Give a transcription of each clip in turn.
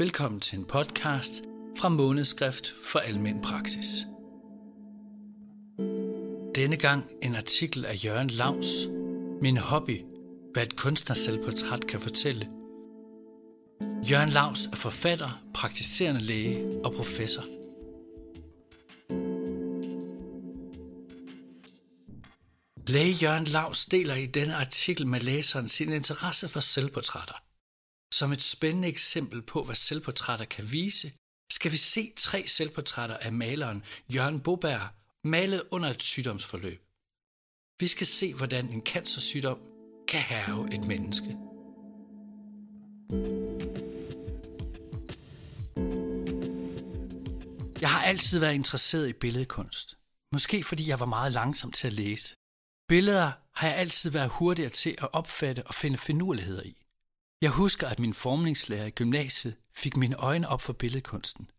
Velkommen til en podcast fra Månedskrift for Almen Praksis. Denne gang en artikel af Jørgen Laus, Min hobby, hvad et kunstnerselvportræt kan fortælle. Jørgen Laus er forfatter, praktiserende læge og professor. Læge Jørgen Laus deler i denne artikel med læseren sin interesse for selvportrætter. Som et spændende eksempel på, hvad selvportrætter kan vise, skal vi se tre selvportrætter af maleren Jørgen Boberg, malet under et sygdomsforløb. Vi skal se, hvordan en cancersygdom kan have et menneske. Jeg har altid været interesseret i billedkunst. Måske fordi jeg var meget langsom til at læse. Billeder har jeg altid været hurtigere til at opfatte og finde finurligheder i. Jeg husker, at min formningslærer i gymnasiet fik mine øjne op for billedkunsten.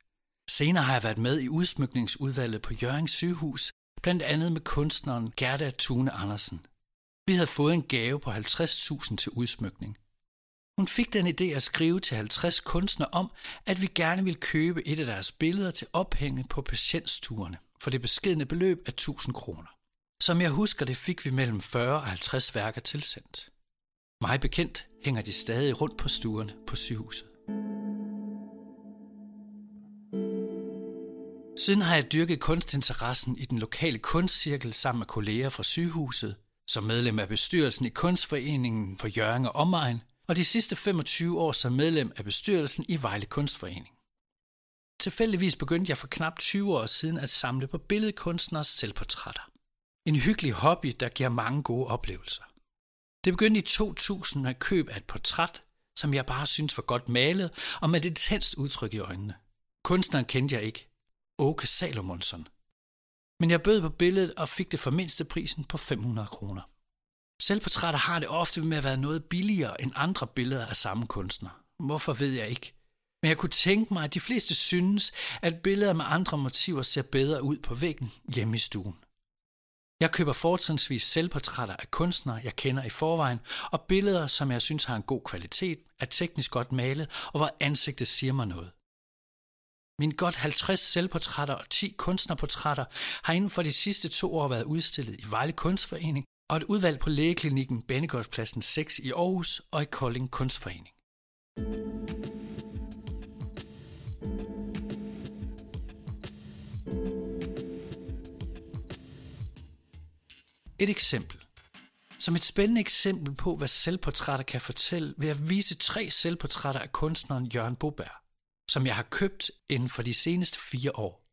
Senere har jeg været med i udsmykningsudvalget på Jørgens sygehus, blandt andet med kunstneren Gerda Tune Andersen. Vi havde fået en gave på 50.000 til udsmykning. Hun fik den idé at skrive til 50 kunstnere om, at vi gerne ville købe et af deres billeder til ophænge på patientsturene for det beskedne beløb af 1000 kroner. Som jeg husker det, fik vi mellem 40 og 50 værker tilsendt. Mig bekendt hænger de stadig rundt på stuerne på sygehuset. Siden har jeg dyrket kunstinteressen i den lokale kunstcirkel sammen med kolleger fra sygehuset, som medlem af bestyrelsen i Kunstforeningen for Jørgen og Omegn, og de sidste 25 år som medlem af bestyrelsen i Vejle Kunstforening. Tilfældigvis begyndte jeg for knap 20 år siden at samle på billedkunstners selvportrætter. En hyggelig hobby, der giver mange gode oplevelser. Det begyndte i 2000 med køb af et portræt, som jeg bare synes var godt malet og med et tændst udtryk i øjnene. Kunstneren kendte jeg ikke. Åke Salomonsson. Men jeg bød på billedet og fik det for mindste prisen på 500 kroner. Selvportrætter har det ofte med at være noget billigere end andre billeder af samme kunstner. Hvorfor ved jeg ikke. Men jeg kunne tænke mig, at de fleste synes, at billeder med andre motiver ser bedre ud på væggen hjemme i stuen. Jeg køber fortrinsvis selvportrætter af kunstnere, jeg kender i forvejen, og billeder, som jeg synes har en god kvalitet, er teknisk godt malet, og hvor ansigtet siger mig noget. Mine godt 50 selvportrætter og 10 kunstnerportrætter har inden for de sidste to år været udstillet i Vejle Kunstforening og et udvalg på lægeklinikken Banegårdspladsen 6 i Aarhus og i Kolding Kunstforening. Et eksempel. Som et spændende eksempel på, hvad selvportrætter kan fortælle, vil jeg vise tre selvportrætter af kunstneren Jørgen Boberg, som jeg har købt inden for de seneste fire år.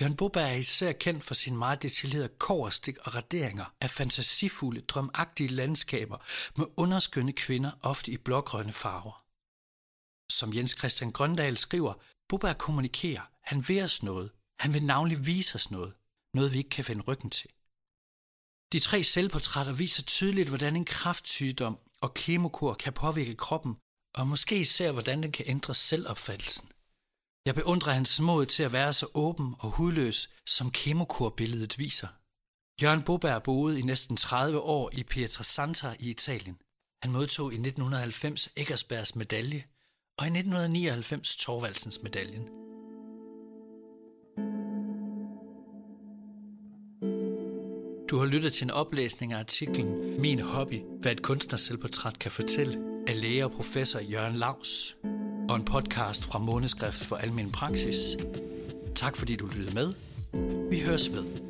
Jørgen Boberg er især kendt for sin meget detaljerede koverstik og raderinger af fantasifulde, drømagtige landskaber med underskønne kvinder, ofte i blågrønne farver. Som Jens Christian Grøndal skriver, Boberg kommunikerer, han vil os noget, han vil navnlig vise os noget, noget vi ikke kan finde ryggen til. De tre selvportrætter viser tydeligt, hvordan en kraftsygdom og kemokur kan påvirke kroppen, og måske især, hvordan den kan ændre selvopfattelsen. Jeg beundrer hans mod til at være så åben og hudløs, som kemokurbilledet viser. Jørgen Boberg boede i næsten 30 år i Pietrasanta i Italien. Han modtog i 1990 Eggersbergs medalje og i 1999 Torvaldsens medaljen. Du har lyttet til en oplæsning af artiklen Min hobby, hvad et kunstnerselvportræt kan fortælle, af læge og professor Jørgen Laus, og en podcast fra Måneskrift for Almen Praksis. Tak fordi du lyttede med. Vi høres ved.